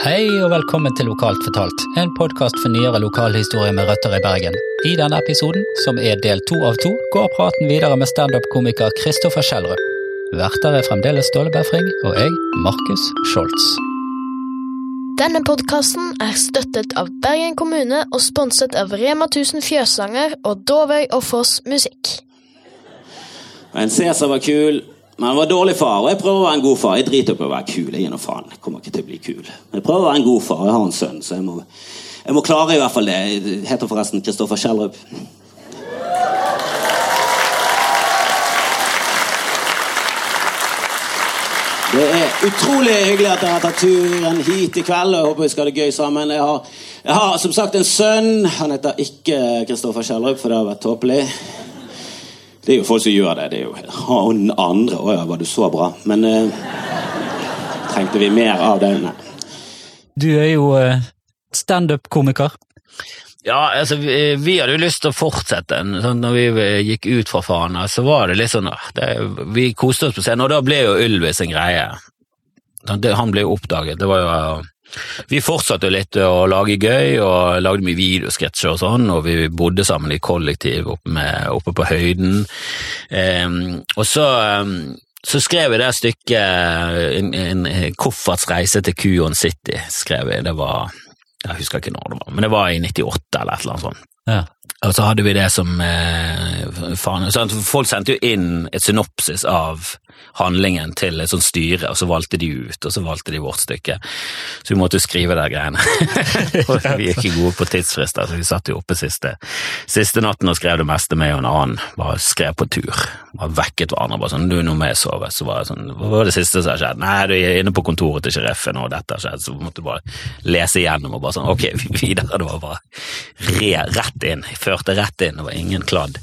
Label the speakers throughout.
Speaker 1: Hei og velkommen til Lokalt fortalt, en podkast for nyere lokalhistorie med røtter i Bergen. I denne episoden, som er del to av to, går praten videre med standup-komiker Kristoffer Schjelderup. Verter er fremdeles Ståle Befring og jeg, Markus Scholz.
Speaker 2: Denne podkasten er støttet av Bergen kommune og sponset av Rema 1000 Fjøsanger og Dovøy og Foss Musikk.
Speaker 3: En Cæsar var kul, men han var dårlig far. Og jeg prøver å være en god far. Jeg driter på å være kul. Jeg gir noe faen. Jeg kommer ikke til å bli kul. Men jeg prøver å være en god far. Jeg har en sønn, så jeg må, jeg må klare i hvert fall det. Jeg heter forresten Kristoffer Kjellrup. Det er utrolig hyggelig at dere har tatt turen hit i kveld. og Jeg håper vi skal ha det gøy sammen. Jeg har, jeg har som sagt en sønn. Han heter ikke Kristoffer Kjellrup, for det har vært tåpelig. Det er jo folk som gjør det. det er jo Han andre Å ja, var du så bra? Men eh, trengte vi mer av det? Nei.
Speaker 1: Du er jo eh, standup-komiker.
Speaker 4: Ja, altså, vi, vi hadde jo lyst til å fortsette. Sånn, når vi eh, gikk ut fra Fana, så var det litt sånn ah, det, Vi koste oss på scenen, og da ble jo Ylvis en greie. Sånn, det, han ble jo oppdaget. Det var jo vi fortsatte litt å lage gøy, og lagde mye videosketsjer og sånn, og vi bodde sammen i kollektiv oppe, med, oppe på høyden. Um, og så, um, så skrev jeg det stykket, en, en, en koffertsreise til Kuon City, skrev jeg. Det var Jeg husker ikke når det var, men det var i 98 eller et eller annet sånt.
Speaker 1: Ja.
Speaker 4: Og så hadde vi det som eh, faen, Folk sendte jo inn et synopsis av handlingen til et sånt styre, og så valgte de ut, og så valgte de vårt stykke. Så vi måtte jo skrive de greiene. vi er ikke gode på tidsfrister, så vi satt jo oppe siste, siste natten og skrev det meste med en annen. Bare skrev på tur. Bare vekket hverandre. bare sånn, du, nå må jeg sove. Så var det sånn, hva var det siste som har skjedd? Nei, du er inne på kontoret til sheriffen, og dette har skjedd. Så vi måtte bare lese igjennom og bare sånn, ok, videre. Det var bare re, rett inn. Førte rett inn, det var ingen kladd.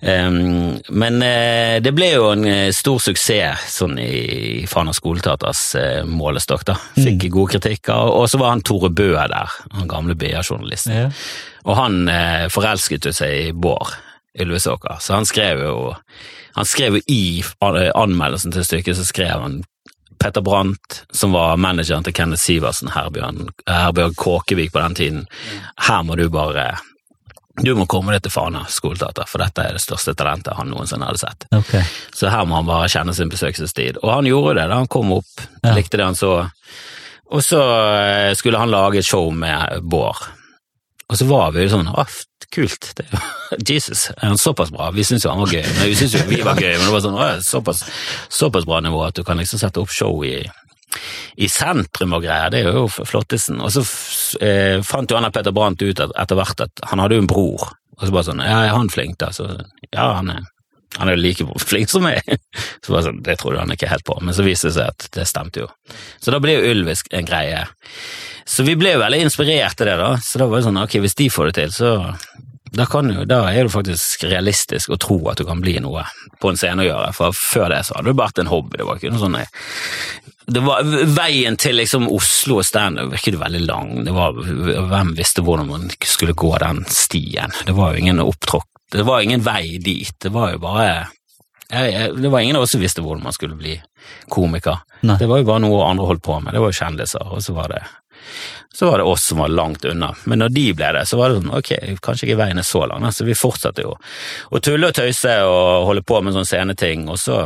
Speaker 4: Um, men uh, det ble jo en uh, stor suksess sånn i Fana skoleteaters uh, målestokk, da. Fikk mm. gode kritikker. Og så var han Tore Bø der, han gamle BA-journalisten. Ja. Og han forelsket jo seg i Bård. Ylvesåker, Så han skrev jo han skrev jo i anmeldelsen til stykket, så skrev han Petter Brandt, som var manageren til Kenneth Sivertsen, Herbjørn, Herbjørn Kåkevik på den tiden. Her må du bare du må komme deg til Fana skoleteater, for dette er det største talentet han noensinne hadde sett.
Speaker 1: Okay.
Speaker 4: Så her må han bare kjenne sin besøkelsestid. Og han gjorde det da han kom opp, ja. likte det han så. Og så skulle han lage et show med Bård. Og så var vi jo sånn Å, kult. Det, Jesus, er han såpass bra? Vi syntes jo han var gøy, men vi syntes jo vi var gøy. Men det var sånn, såpass, såpass bra nivå at du kan liksom sette opp show i, i sentrum og greier. Det er jo flottesen. Og så eh, fant jo Anna Petter Brandt ut at, etter hvert at han hadde jo en bror. Og så bare sånn Ja, er han flink, da? Så ja, han er han er jo like flink som meg. Så bare sånn, Det trodde han ikke helt på, men så viste det seg at det stemte jo. Så da ble jo Ylvis en greie. Så vi ble jo veldig inspirert til det, da. Så da var det sånn, ok, hvis de får det til, så da, jo, da er det faktisk realistisk å tro at du kan bli noe på en scene å gjøre. For før det så hadde det vært en hobby. Det var ikke noe sånn det var, Veien til liksom Oslo og standup virket veldig lang. Det var, hvem visste hvordan man skulle gå den stien? Det var jo ingen opptråkk Det var ingen vei dit. Det var jo bare jeg, jeg, Det var ingen av oss som visste hvordan man skulle bli komiker. Nei. Det var jo bare noe andre holdt på med. Det var jo kjendiser, og så var det så var det oss som var langt unna. Men når de ble det, så var det sånn ok, kanskje ikke veien er så lang. Så vi fortsatte jo å tulle og tøyse og holde på med sånne sceneting. Og så,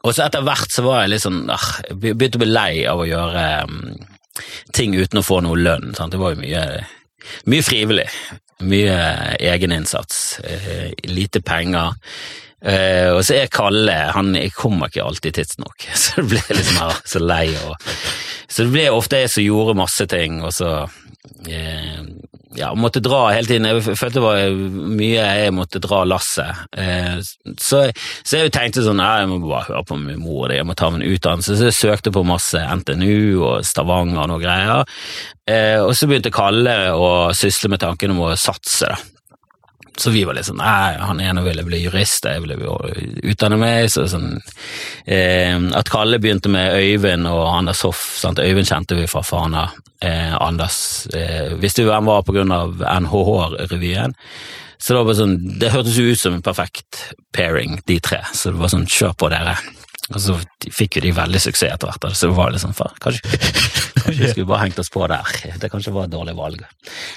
Speaker 4: og så etter hvert så var jeg litt sånn ah, begynte å bli lei av å gjøre um, ting uten å få noe lønn. Sant? Det var jo mye, mye frivillig. Mye egeninnsats. Uh, lite penger. Uh, og så er Kalle han kommer ikke alltid tidsnok, så det ble liksom her, så lei. Og, så det ble ofte jeg som gjorde masse ting, og så eh, ja, måtte dra hele tiden. Jeg følte det var mye jeg måtte dra lasset. Eh, så, så, jeg tenkte sånn jeg må bare høre på min mor, jeg må ta min utdannelse. Så jeg søkte på masse NTNU og Stavanger og noe greier. og så begynte Kalle å sysle med tanken om å satse, da. Så vi var litt sånn Nei, han ene ville bli jurist, jeg ville utdanne meg. Så sånn, eh, At Kalle begynte med Øyvind og Anders Hoff. Sant? Øyvind kjente vi fra Fana. Eh, Anders eh, visste vi hvem var på grunn av NHH-revyen. Så det var bare sånn, det hørtes jo ut som en perfekt pairing, de tre. Så det var sånn, kjør på dere. Og så fikk jo de veldig suksess etter hvert, så det var liksom, kanskje, Kanskje vi skulle bare hengt oss på der. Det kanskje var et dårlig valg.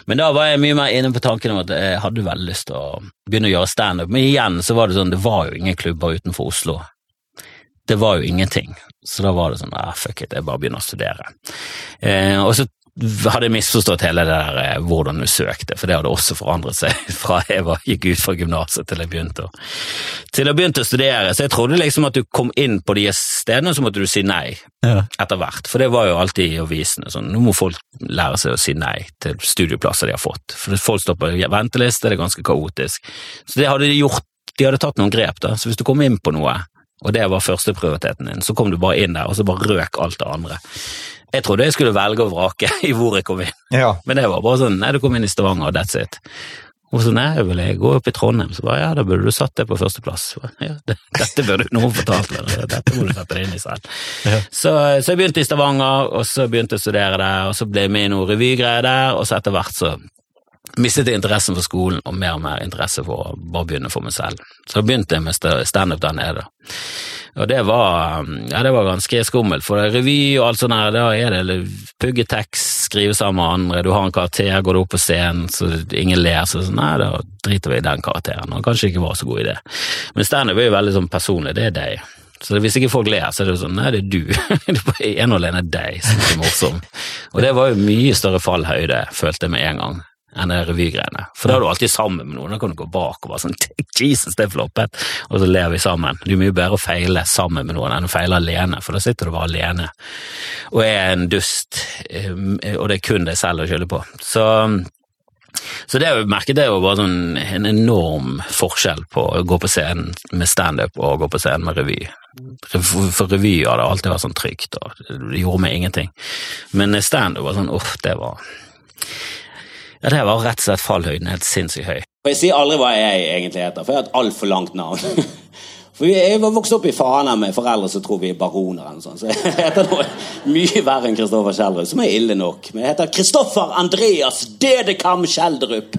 Speaker 4: Men da var jeg mye mer inne på tanken om at jeg hadde veldig lyst til å begynne å gjøre standup. Men igjen så var det sånn, det var jo ingen klubber utenfor Oslo. Det var jo ingenting. Så da var det sånn, ah, fuck it, jeg bare begynner å studere. Eh, og så hadde misforstått hele det der eh, hvordan du søkte, for det hadde også forandret seg fra jeg var, gikk ut fra gymnaset til jeg begynte å, til jeg begynte å studere. Så jeg trodde liksom at du kom inn på de stedene, så måtte du si nei
Speaker 1: Ja.
Speaker 4: etter hvert. For det var jo alltid i avisene sånn, nå må folk lære seg å si nei til studieplasser de har fått. For folk står på venteliste, det er ganske kaotisk. Så det hadde de gjort, de hadde tatt noen grep da. Så hvis du kom inn på noe, og det var førsteprioriteten din, så kom du bare inn der, og så bare røk alt det andre. Jeg trodde jeg skulle velge og vrake i hvor jeg kom inn,
Speaker 5: Ja.
Speaker 4: men det var bare sånn, nei, du kom inn i Stavanger, that's it. Og så nei, jeg ville gå opp i Trondheim, så bare ja, da burde du satt det på førsteplass. Ja, det, dette burde noen fortalt meg, dette må du sette deg inn i selv.
Speaker 1: Ja.
Speaker 4: Så, så jeg begynte i Stavanger, og så begynte jeg å studere der, og så ble jeg med i noen revygreier der, og så etter hvert så mistet jeg interessen for skolen, og mer og mer interesse for å bare begynne for meg selv. Så begynte jeg med sta- standup der nede. Og det var, ja, det var ganske skummelt, for revy og alt sånt der, da er det puggetekst, pugge skrive sammen med andre, du har en karakter, går du opp på scenen, så ingen ler, så sånn, nei, da driter vi i den karakteren, og kanskje ikke var så god idé. Men standup er jo veldig sånn personlig, det er deg. Så hvis ikke folk ler, så er det jo sånn, nei, det er du. det er en og alene deg som er morsom. Og det var jo mye større fallhøyde, følte jeg med en gang, enn det revygreiene. For da er du alltid sammen med noen, da kan du gå bak og bare sånn, Jesus, det er floppet, og så ler vi sammen. Det er mye bedre å feile sammen med noen enn å feile alene, for da sitter du bare alene og er en dust, og det er kun deg selv å skylde på. Så så det jeg merket jeg var bare sånn en enorm forskjell på å gå på scenen med standup og å gå på scenen med revy. For revy har det alltid vært sånn trygt, og det gjorde meg ingenting. Men standup var sånn, uff, det var Ja, det var rett og slett fallhøyden helt sinnssykt høy.
Speaker 3: Og jeg sier aldri hva jeg egentlig heter, for jeg har et altfor langt navn. For Jeg var vokst opp i Fana med foreldre som tror vi er baroner, eller sånt, så jeg heter noe mye verre enn Kristoffer Kjeldrup, som er ille nok. Men jeg heter Kristoffer Andreas Dedekam Kjeldrup.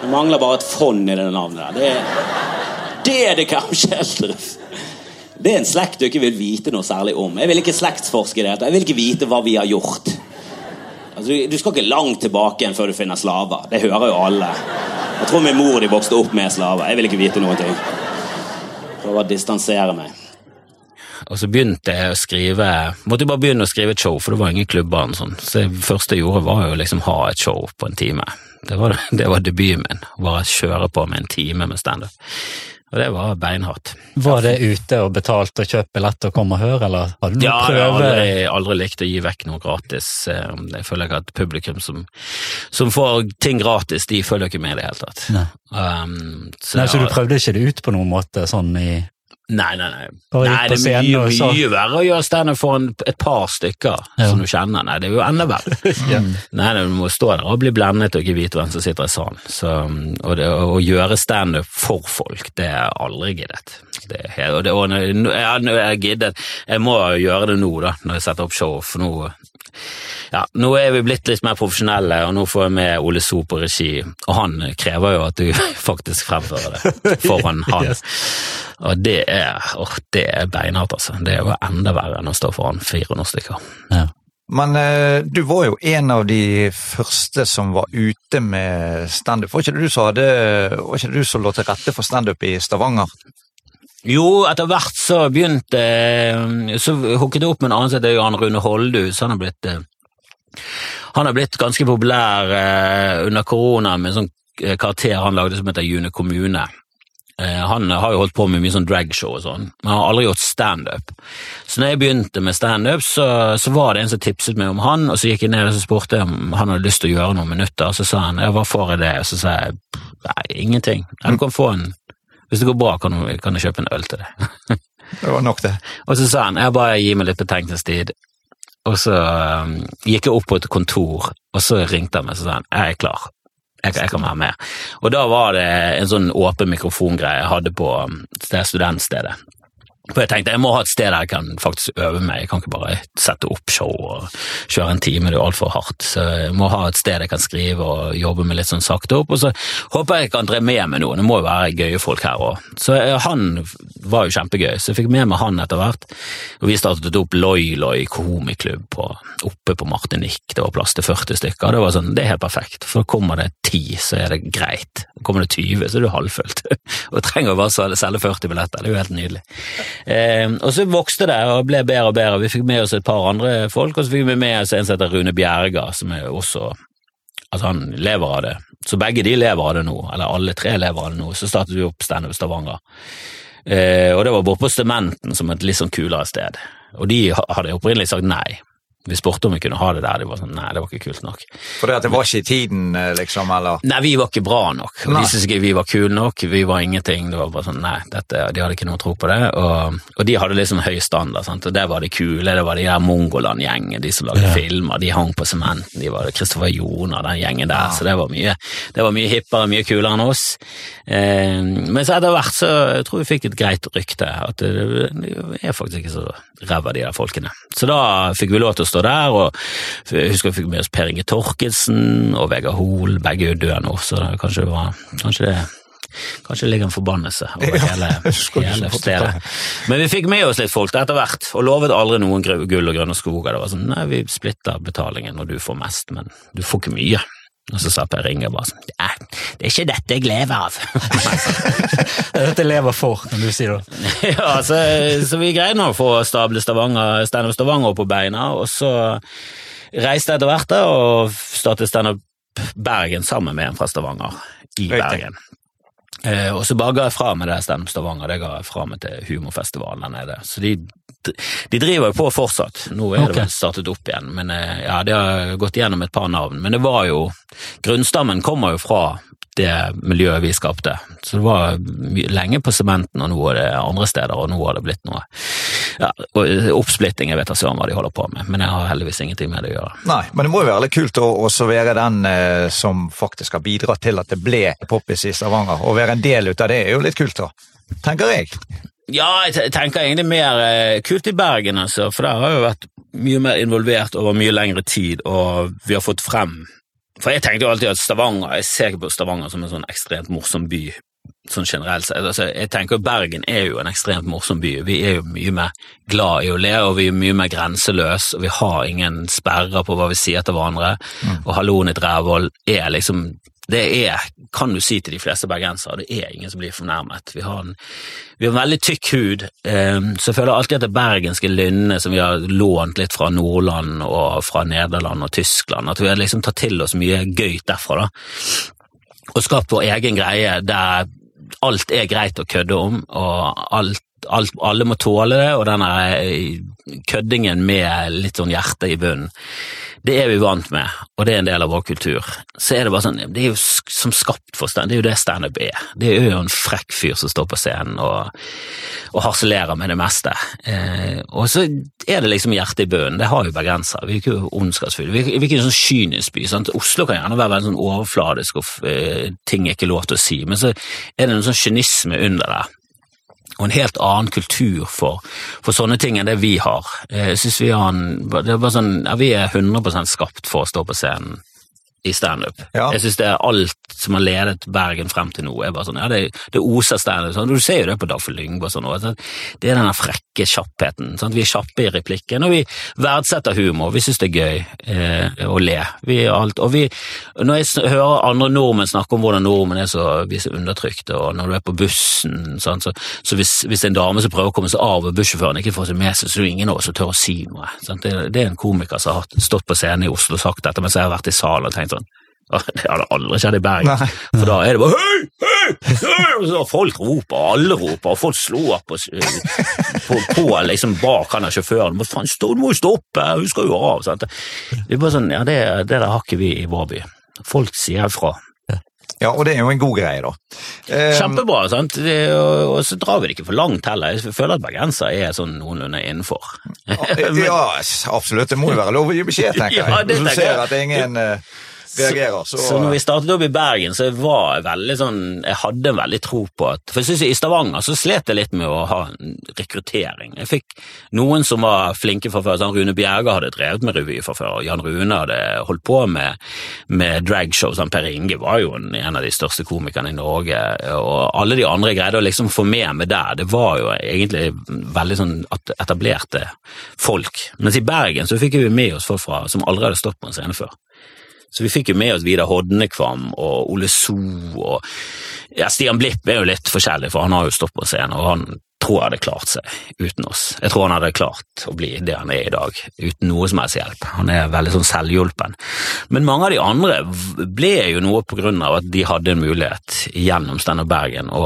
Speaker 3: Det mangler bare et fond i det navnet der. Det er Dedekam Kjeldrup. Det er en slekt du ikke vil vite noe særlig om. Jeg vil ikke slektsforske i det. Jeg vil ikke vite hva vi har gjort. Altså, du skal ikke langt tilbake igjen før du finner slaver. Det hører jo alle. Jeg tror min mor de vokste opp med slaver. Jeg vil ikke vite noen ting. Prøver å distansere meg.
Speaker 4: Og så begynte jeg å skrive Måtte bare begynne å skrive et show, for det var ingen klubber. og sånn. Så det første jeg gjorde, var jo liksom ha et show på en time. Det var, det var debuten min. Bare kjøre på med en time med standup. Og det var beinhardt.
Speaker 1: Var det ute og betalt og kjøpt billett og kom og hør, eller hadde du
Speaker 4: Ja,
Speaker 1: noen
Speaker 4: jeg har aldri, aldri likt å gi vekk noe gratis. Eh, Jeg føler ikke at publikum som, som får ting gratis, de følger ikke med i det hele tatt.
Speaker 1: Nei.
Speaker 4: Um, så
Speaker 1: Nei, så du prøvde ikke det ut på noen måte, sånn i
Speaker 4: Nei, nei, nei. Nei det er mye,
Speaker 1: så-
Speaker 4: mye verre å gjøre standup for en, et par stykker
Speaker 1: Ja.
Speaker 4: som du kjenner. Nei, det er jo enda verre.
Speaker 1: Ja.
Speaker 4: Nei, nei, du må stå der og bli blendet og ikke vite hvem som sitter i salen. Så, og det, å gjøre standup for folk, det er aldri giddet. Det, og det, og nå er jeg giddet. Jeg må gjøre det nå, da, når jeg setter opp show, for nå ja, nå er vi blitt litt mer profesjonelle, og nå får jeg med Ole So på regi, og han krever jo at du faktisk fremfører det foran han. Og det er, åh, det er beinhardt, altså. Det er jo enda verre enn å stå foran 400 stykker.
Speaker 1: Ja.
Speaker 5: Men eh, du var jo en av de første som var ute med standup. Var ikke det du som hadde, du som lå til rette for standup i Stavanger?
Speaker 4: Jo, etter hvert så begynte Så hooket jeg opp med en annen som heter Jan Rune Holdhus. Han har blitt eh, blitt ganske populær eh, under korona med en sånn eh, karakter han lagde som heter June kommune. Eh, Han har jo holdt på med mye sånn dragshow og sånn, men han har aldri gjort standup. Så når jeg begynte med standup, så, så var det en som tipset meg om han, og så gikk jeg ned og så spurte jeg om han hadde lyst til å gjøre noen minutter, og så sa han ja, hva får jeg det? Og så sa jeg nei, ingenting. Ja, du kan få en Hvis det går bra, kan, du, kan jeg kjøpe en øl til det.
Speaker 5: Det var nok det.
Speaker 4: Og så sa han jeg bare gi meg litt betenkningstid. Og så um, gikk jeg opp på et kontor, og så ringte han meg og sa han, jeg er klar. Jeg, jeg kan være med. Og da var det en sånn åpen mikrofongreie jeg hadde på um, det studentstedet. For jeg tenkte jeg må ha et sted der jeg kan faktisk øve meg, jeg kan ikke bare sette opp show og kjøre en time, det er jo altfor hardt. Så jeg må ha et sted jeg kan skrive og jobbe med litt sånn sakte opp, og så håper jeg kan dra med meg noen, det må jo være gøye folk her òg. Så eh, han var jo kjempegøy, så jeg fikk med meg han etter hvert. Og vi startet opp Loi Loi komiklubb på, oppe på Martinique, det var plass til 40 stykker. Det var sånn, det er helt perfekt, for kommer det 10, så er det greit. Kommer det 20, så er det halvfullt. og trenger bare selge 40 billetter, det er jo helt nydelig. Eh, og så vokste det og ble bedre og bedre. Vi fikk med oss et par andre folk, og så fikk vi med oss en som heter Rune Bjerga, som er også Altså, han lever av det. Så begge de lever av det nå, eller alle tre lever av det nå. Så startet vi opp Standup Stavanger. Eh, og det var borte på Stementen, som et litt sånn kulere sted. Og de hadde opprinnelig sagt nei. Vi spurte om vi kunne ha det der, de var sånn nei, det var ikke kult nok.
Speaker 5: For det at det var ikke i tiden, eh, liksom, eller?
Speaker 4: Nei, vi var ikke bra nok. Og de syntes ikke vi var kule nok, vi var ingenting. Det var bare sånn, nei, dette, De hadde ikke noe tro på det. Og, og de hadde liksom høy standard. sant? Og Det var de kule, det var de der Mongoland-gjengen, de som lagde filmer. De hang på sementen, de var Kristoffer Joner, den gjengen der. Så det var mye det var mye hippere, mye kulere enn oss. Eh, men så etter hvert så jeg tror vi fikk et greit rykte. At det, det er faktisk ikke så ræva, de der folkene. Så da fikk vi lov til å stå der, og jeg husker vi fikk med oss Per Inge Torkelsen og Vegard Hoel, begge er jo døde nå, så det, kanskje det var Kanskje det Kanskje det ligger en forbannelse over hele, hele stedet. Men vi fikk med oss litt folk etter hvert, og lovet aldri noen gull og grønne skoger. Det var sånn, nei, vi splitter betalingen når du får mest, men du får ikke mye. Og så sa Per Inge bare sånn, nei, det er ikke dette jeg lever av.
Speaker 1: det er Dette jeg lever for, kan du si da.
Speaker 4: ja, så, så vi greide nå å få stable Stavanger, Standup Stavanger på beina, og så reiste jeg etter hvert og startet Standup Bergen sammen med en fra Stavanger i Bergen. Eh, og så bare ga jeg fra meg det Stem Stavanger, det ga jeg fra meg til humorfestivalen der nede. Så de, de driver jo på fortsatt. Nå er
Speaker 1: okay.
Speaker 4: det vel startet opp igjen, men eh, ja, de har gått gjennom et par navn. Men det var jo Grunnstammen kommer jo fra det miljøet vi skapte. Så det var lenge på sementen, og nå er det andre steder, og nå har det blitt noe ja, Oppsplitting, jeg vet da søren hva de holder på med, men jeg har heldigvis ingenting med det å gjøre.
Speaker 5: Nei, men det må jo være litt kult å også være den eh, som faktisk har bidratt til at det ble poppis i Stavanger. Å være en del ut av det er jo litt kult, da. Tenker jeg.
Speaker 4: Ja, jeg tenker egentlig mer eh, kult i Bergen, altså, for der har jeg jo vært mye mer involvert over mye lengre tid, og vi har fått frem For jeg tenkte jo alltid at Stavanger Jeg ser ikke på Stavanger som en sånn ekstremt morsom by, sånn generelt sett. Altså, jeg tenker Bergen er jo en ekstremt morsom by. Vi er jo mye mer glad i å le, og vi er mye mer grenseløse, og vi har ingen sperrer på hva vi sier til hverandre. Og halloen i Drevold er liksom det er, kan du si til de fleste bergensere, det er ingen som blir fornærmet. Vi har en, vi har en veldig tykk hud, eh, så jeg føler alltid at det bergenske lynnet som vi har lånt litt fra Nordland og fra Nederland og Tyskland, at vi har liksom tatt til oss mye gøyt derfra, da. Og skapt vår egen greie der alt er greit å kødde om, og alt, alt, alle må tåle det, og denne eh, køddingen med litt sånn hjerte i bunnen. Det er vi vant med, og det er en del av vår kultur. Så er det bare sånn, det er jo som skapt for stand, det er jo det standup er. Det er jo en frekk fyr som står på scenen og, og harselerer med det meste. Eh, og så er det liksom hjertet i bunnen, det har jo bergensere. Vi er ikke ondskapsfulle, vi vi er ikke en sånn kynisk by. Sant? Oslo kan gjerne være veldig sånn overfladisk og eh, ting er ikke lov til å si, men så er det en sånn kynisme under det og en helt annen kultur for, for sånne ting enn det vi har. Eh, Jeg synes vi har en, det er bare sånn, ja, vi er 100 skapt for å stå på scenen i standup.
Speaker 5: Ja.
Speaker 4: Jeg synes det er alt som har ledet Bergen frem til nå, er bare sånn, ja, det, det oser standup. Sånn. Du ser jo det på Daffel Lyngbo og sånn, og sånn. det er den frekke kjappheten. Sant? Vi er kjappe i replikken, og vi verdsetter humor. Vi synes det er gøy eh, å le. Vi alt, og vi, når jeg hører andre nordmenn snakke om hvordan nordmenn er så, vi er så undertrykte, og når du er på bussen, sant? så, så hvis, hvis en dame som prøver å komme seg av og bussjåføren ikke får seg med seg, så er det ingen av oss som tør å si noe. Det, det er en komiker som har stått på scenen i Oslo og sagt dette, mens jeg har vært i salen og tenkt sånn det hadde aldri skjedd i Bergen.
Speaker 5: Nei.
Speaker 4: For da er det bare hei, hei, hei! Og så folk roper, og alle roper, og folk slår på, på, på liksom bak han der sjåføren. Faen, stå, du må jo stoppe, hun skal jo av. Sant? Det er bare sånn, ja, det, det der har ikke vi i vår by. Folk sier ifra.
Speaker 5: Ja, og det er jo en god greie, da. Eh,
Speaker 4: Kjempebra, sant? Det, og, og så drar vi det ikke for langt heller. Jeg føler at bergensere er sånn noenlunde innenfor.
Speaker 5: ja, absolutt. Det må jo være lov å gi beskjed, tenker jeg.
Speaker 4: Ja, det
Speaker 5: Hvis du ser at ingen eh, reagerer.
Speaker 4: Så, så når vi startet opp i Bergen, så var jeg veldig sånn Jeg hadde en veldig tro på at For jeg synes I Stavanger så slet jeg litt med å ha rekruttering. Jeg fikk noen som var flinke fra før. Sånn Rune Bjerga hadde drevet med revy fra før. Jan Rune hadde holdt på med, med dragshow. Sånn, per Inge var jo en, en av de største komikerne i Norge. Og alle de andre greide å liksom få med meg der. Det var jo egentlig veldig sånn etablerte folk. Mens i Bergen så fikk vi med oss folk fra, som aldri hadde stått på en scene før. Så vi fikk jo med oss Vidar Hodnekvam og Ole So og ja, Stian Blipp er jo litt forskjellig, for han har jo stått på scenen, og han tror jeg hadde klart seg uten oss. Jeg tror han hadde klart å bli det han er i dag, uten noe som helst hjelp. Han er veldig sånn selvhjulpen. Men mange av de andre ble jo noe på grunn av at de hadde en mulighet gjennom Steinar Bergen å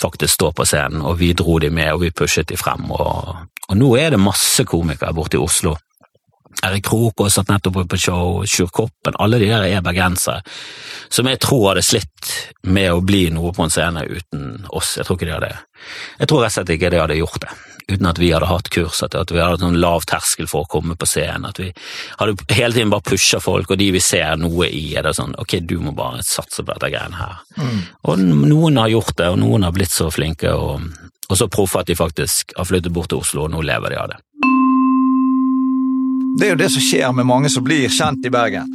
Speaker 4: faktisk stå på scenen, og vi dro de med, og vi pushet de frem. Og, og nå er det masse komikere borte i Oslo Erik Krokås satt nettopp på show, Sjur Koppen, alle de der er bergensere, som jeg tror hadde slitt med å bli noe på en scene uten oss. Jeg tror ikke de hadde Jeg tror rett og slett ikke de hadde gjort det, uten at vi hadde hatt kurs, at vi hadde hatt noen lav terskel for å komme på scenen, at vi hadde hele tiden bare pusha folk, og de vi ser noe i, er det sånn ok, du må bare satse på dette greiene her. Mm. Og noen har gjort det, og noen har blitt så flinke og, og så proffe at de faktisk har flyttet bort til Oslo, og nå lever de av det.
Speaker 5: Det er jo det som skjer med mange som blir kjent i Bergen.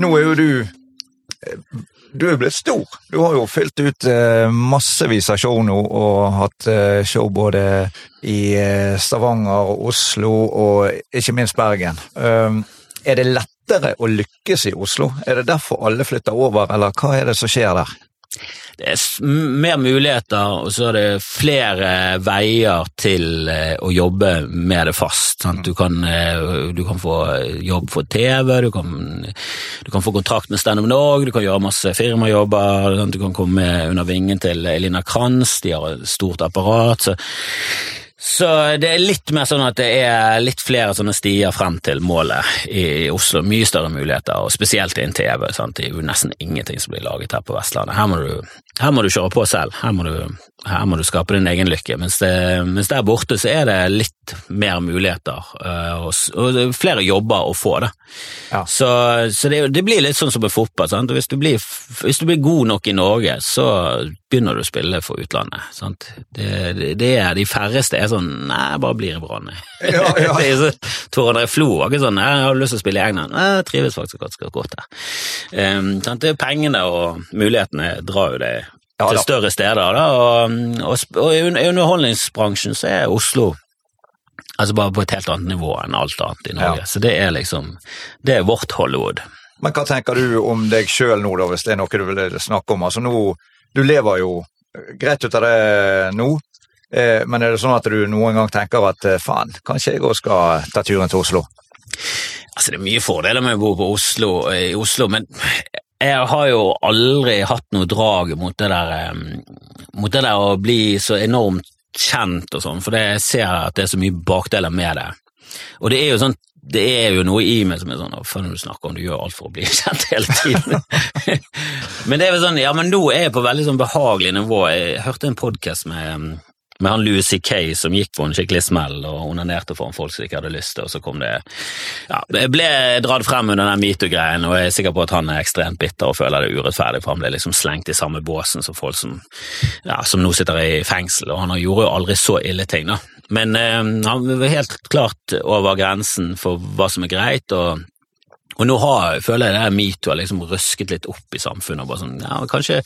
Speaker 5: Nå er jo du eh, du er blitt stor. Du har jo fylt ut eh, massevis av show nå, og hatt eh, show både i Stavanger, og Oslo og ikke minst Bergen. Um, er det lettere å lykkes i Oslo? Er det derfor alle flytter over, eller hva er det som skjer der?
Speaker 4: Det er mer muligheter, og så er det flere veier til eh, å jobbe med det fast. Du, kan, eh, du kan få jobb for TV, du kan, du kan få kontrakt med Stand Up Norge, du kan gjøre masse firmajobber, du kan komme under vingen til Elina Kranz, de har et stort apparat. så så det er litt mer sånn at det er litt flere sånne stier frem til målet i Oslo. Mye større muligheter, og spesielt innen TV. Sant? Det er jo nesten ingenting som blir laget her på Vestlandet. Her må du, her må du kjøre på selv. Her må du, her må du skape din egen lykke. Mens, det, mens, der borte så er det litt mer muligheter, uh, og, og flere jobber å få. det. Ja. Så, så det, det, blir litt sånn som med fotball. Hvis du, blir, hvis du blir god nok i Norge, så begynner du å spille for utlandet. Sant? Det, det er de færreste er sånn Nei, bare blir i Brann, ja, ja. Tor André Flo var ikke sånn Jeg har lyst til å spille i England. Jeg trives faktisk ganske godt her. Um, det er pengene og mulighetene drar jo det ja, til større steder, da. Og, og, og i underholdningsbransjen så er Oslo altså bare på et helt annet nivå enn alt annet i Norge. Så det er liksom Det er vårt Hollywood.
Speaker 5: Men hva tenker du om deg sjøl nå, da, hvis det er noe du vil snakke om? Altså nå, Du lever jo greit ut av det nå, Eh, men er det sånn at du noen gang tenker at eh, faen, kanskje jeg òg skal ta turen til Oslo?
Speaker 4: Altså, det er mye fordeler med å bo på Oslo, i Oslo, men jeg har jo aldri hatt noe drag mot det der, mot det der å bli så enormt kjent og sånn, for jeg ser at det er så mye bakdeler med det. Og det er jo sånn det er jo noe i meg som er sånn Hva når du snakker om du gjør alt for å bli kjent hele tiden? men det er jo sånn, ja, men nå er jeg på veldig sånn behagelig nivå. Jeg hørte en podkast med med han Louis C.K. som gikk på en skikkelig smell og onanerte foran folk som ikke hadde lyst til, og så kom det Ja, det ble dratt frem under den metoo-greien, og jeg er sikker på at han er ekstremt bitter og føler det urettferdig, for han ble liksom slengt i samme båsen som folk som, ja, som nå sitter i fengsel, og han gjorde jo aldri så ille ting, da. Men eh, han var helt klart over grensen for hva som er greit, og og nå har, føler jeg det her metoo har liksom røsket litt opp i samfunnet. og bare sånn, ja, kanskje,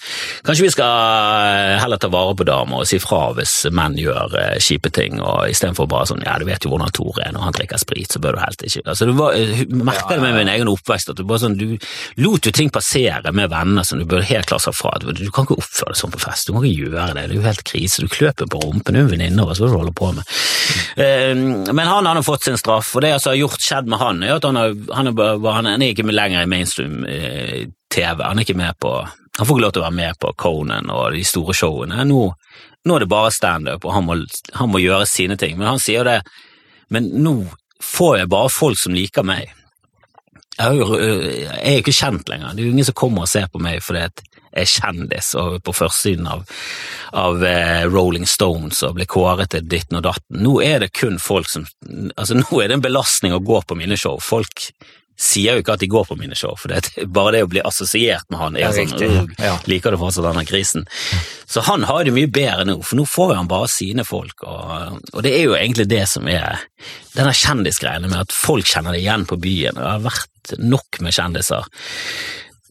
Speaker 4: kanskje, vi skal heller ta vare på damer og si fra hvis menn gjør eh, kjipe ting, og istedenfor bare sånn ja, du vet jo hvordan Tore er, når han drikker sprit, så bør du helt ikke altså, var, uh, merket det med min egen oppvekst, at du bare sånn, du lot jo ting passere med venner som du burde helt klart sa fra. Du, kan ikke oppføre deg sånn på fest, du må ikke gjøre det, det er jo helt krise. Du kløper på rumpen, du er en venninne, hva skal du holde på med? Eh, men han, han har fått sin straff, og det som altså har gjort skjedd med han, er at han, har, han har bare han er ikke lenger i mainstream-TV. Eh, han er ikke med på Han får ikke lov til å være med på Conan og de store showene. Nå, nå er det bare standup, og han må, han må gjøre sine ting. Men han sier det Men nå får jeg bare folk som liker meg. Jeg er jo ikke kjent lenger. Det er jo ingen som kommer og ser på meg fordi jeg er kjendis og på førstesiden av, av eh, Rolling Stones og blir kåret til ditten og datten. Nå er det kun folk som Altså, nå er det en belastning å gå på mine show. Folk sier jo ikke at de går på mine show, for det, er bare det å bli assosiert med han er sånn
Speaker 5: riktig. Ja.
Speaker 4: Liker du fortsatt denne krisen? Så han har det mye bedre nå, for nå får han bare sine folk, og, og det er jo egentlig det som er denne kjendisgreiene med at folk kjenner det igjen på byen. Det har vært nok med kjendiser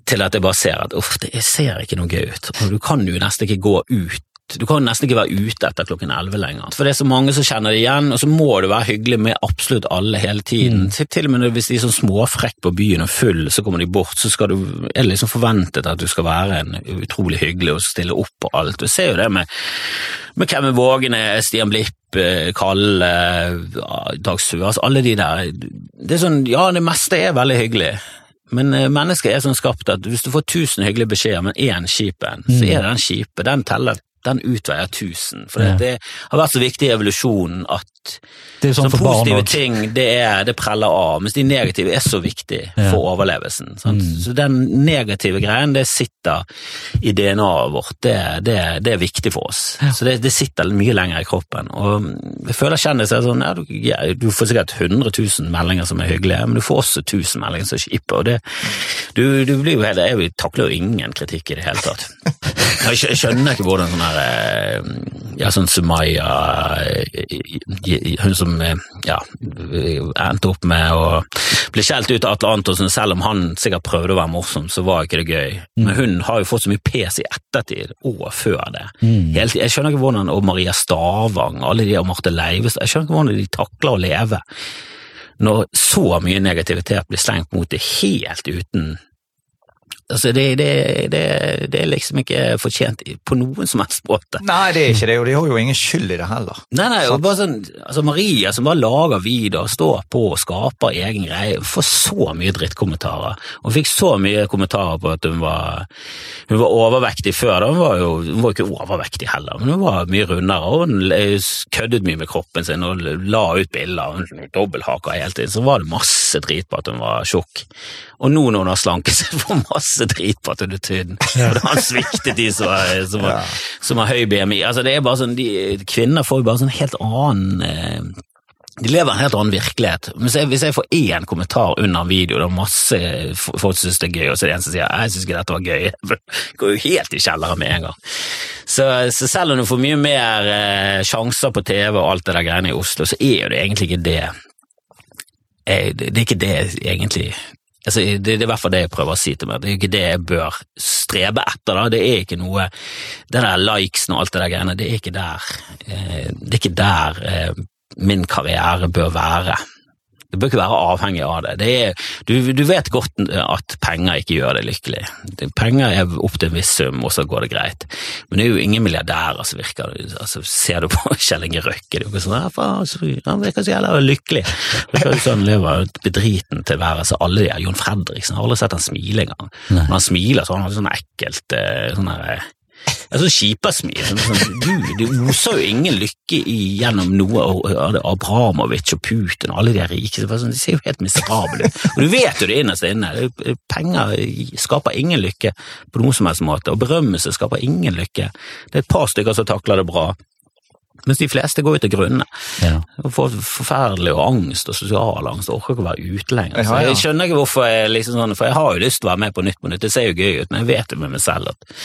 Speaker 4: til at jeg bare ser at uff, det ser ikke noe gøy ut. Og du kan jo nesten ikke gå ut. Du kan nesten ikke være ute etter klokken elleve lenger. For det er så mange som kjenner det igjen, og så må du være hyggelig med absolutt alle hele tiden. Til, til og med hvis de er sånn småfrekk på byen og full, så kommer de bort, så skal du, er det liksom forventet at du skal være en utrolig hyggelig og stille opp på alt. Du ser jo det med, med Kevin Vågene, Stian Blipp, eh, Kalle, Dag Suas altså alle de der. Det er sånn, ja, det meste er veldig hyggelig. Men mennesker mennesket er sånn skapt at hvis du får tusen hyggelige beskjeder, men én kjip en, så er det den kjipe. Den teller, den utveier tusen. For
Speaker 1: Ja.
Speaker 4: det, det har vært så viktig i evolusjonen at
Speaker 1: Det er sånn
Speaker 4: sånn
Speaker 1: for
Speaker 4: positive ting, det, er, det preller av, mens de negative er så viktige
Speaker 1: Ja.
Speaker 4: for overlevelsen. Sant? Så den negative greien, det sitter i DNA-et vårt. Det, det, det er viktig for oss. Så det, det sitter mye lenger i kroppen. Og jeg føler kjendiser sånn, ja, du, ja, du får sikkert 100 000 meldinger som er hyggelige, men du får også 1000 meldinger som er kjipe. Og det, du, du blir jo helt, jeg takler jo ingen kritikk i det hele tatt. Jeg skjønner ikke hvordan sånn her eh, Ja, sånn Sumaya eh, Hun som eh, ja, endte opp med å bli skjelt ut av Atle Antonsen, selv om han sikkert prøvde å være morsom, så var ikke det gøy. Men hun har jo fått så mye pes i ettertid, og før det. Helt, jeg skjønner ikke hvordan Og Maria Stavang, alle de og Marte Leivestad, jeg skjønner ikke hvordan de takler å leve når så mye negativitet blir slengt mot det helt uten Altså, det, det, det, det er liksom ikke fortjent på noen som helst måte.
Speaker 5: Nei, det er ikke det, og de har jo ingen skyld i det heller.
Speaker 4: Nei, nei, og bare sånn, altså Maria som bare lager videoer, står på og skaper egen greie, får så mye drittkommentarer. Hun fikk så mye kommentarer på at hun var, hun var overvektig før, da. Hun var jo hun var ikke overvektig heller, men hun var mye rundere, og hun køddet mye med kroppen sin og la ut bilder, hun dobbelthaka hele tiden, så var det masse drit på at hun var tjukk. Og nå når hun har slanket seg, får hun masse drit på at hun er tynn. Og han sviktet de som har, som har, som har høy BMI. Altså, det er bare sånn, de, kvinner får jo bare sånn helt annen eh, de lever en helt annen virkelighet. Hvis jeg, hvis jeg får én kommentar under en video, det er masse folk syns det er gøy, og så er det en som sier jeg syns ikke dette var gøy, det går jo helt i kjelleren med en gang. Så, så selv om du får mye mer eh, sjanser på TV og alt det der greiene i Oslo, så er jo det egentlig ikke det eh, det, det er ikke det egentlig Altså, det, er i hvert fall det jeg prøver å si til meg. Det er ikke det jeg bør strebe etter. da. Det er ikke noe Det der likesen og alt det der greiene, det er ikke der eh, Det er ikke der eh, min karriere bør være. Det bør ikke være avhengig av det. det er, du, du vet godt at penger ikke gjør deg lykkelig. Penger er opp til en viss sum, og så går det greit. Men det er jo ingen milliardærer som virker altså, Ser du på Kjell Inge Røkke, det er jo ikke sånn «Ja, faen, Han virker så jævla lykkelig. Som han lever bedriten tilværelse. Alle de her, Jon Fredriksen, jeg har aldri sett han smile engang. Når han smiler, så har han sånn ekkelt eh, sånn der, ja, sånn skipersmil. Sånn, sånn, du, du oser jo ingen lykke gjennom noe av av det Abramovic og Putin og alle de rike. Det sånn, De ser jo helt miserable ut. Og du vet jo det innerst inne. Penger skaper ingen lykke på noen som helst måte, og berømmelse skaper ingen lykke. Det er et par stykker som takler det bra. Mens de fleste går jo til grunne.
Speaker 1: Ja.
Speaker 4: Får forferdelig og angst og sosial angst, orker ikke å være ute lenger.
Speaker 5: Ja.
Speaker 4: jeg skjønner ikke hvorfor jeg liksom sånn, for jeg har jo lyst til å være med på Nytt på Nytt, det ser jo gøy ut, men jeg vet jo med meg selv at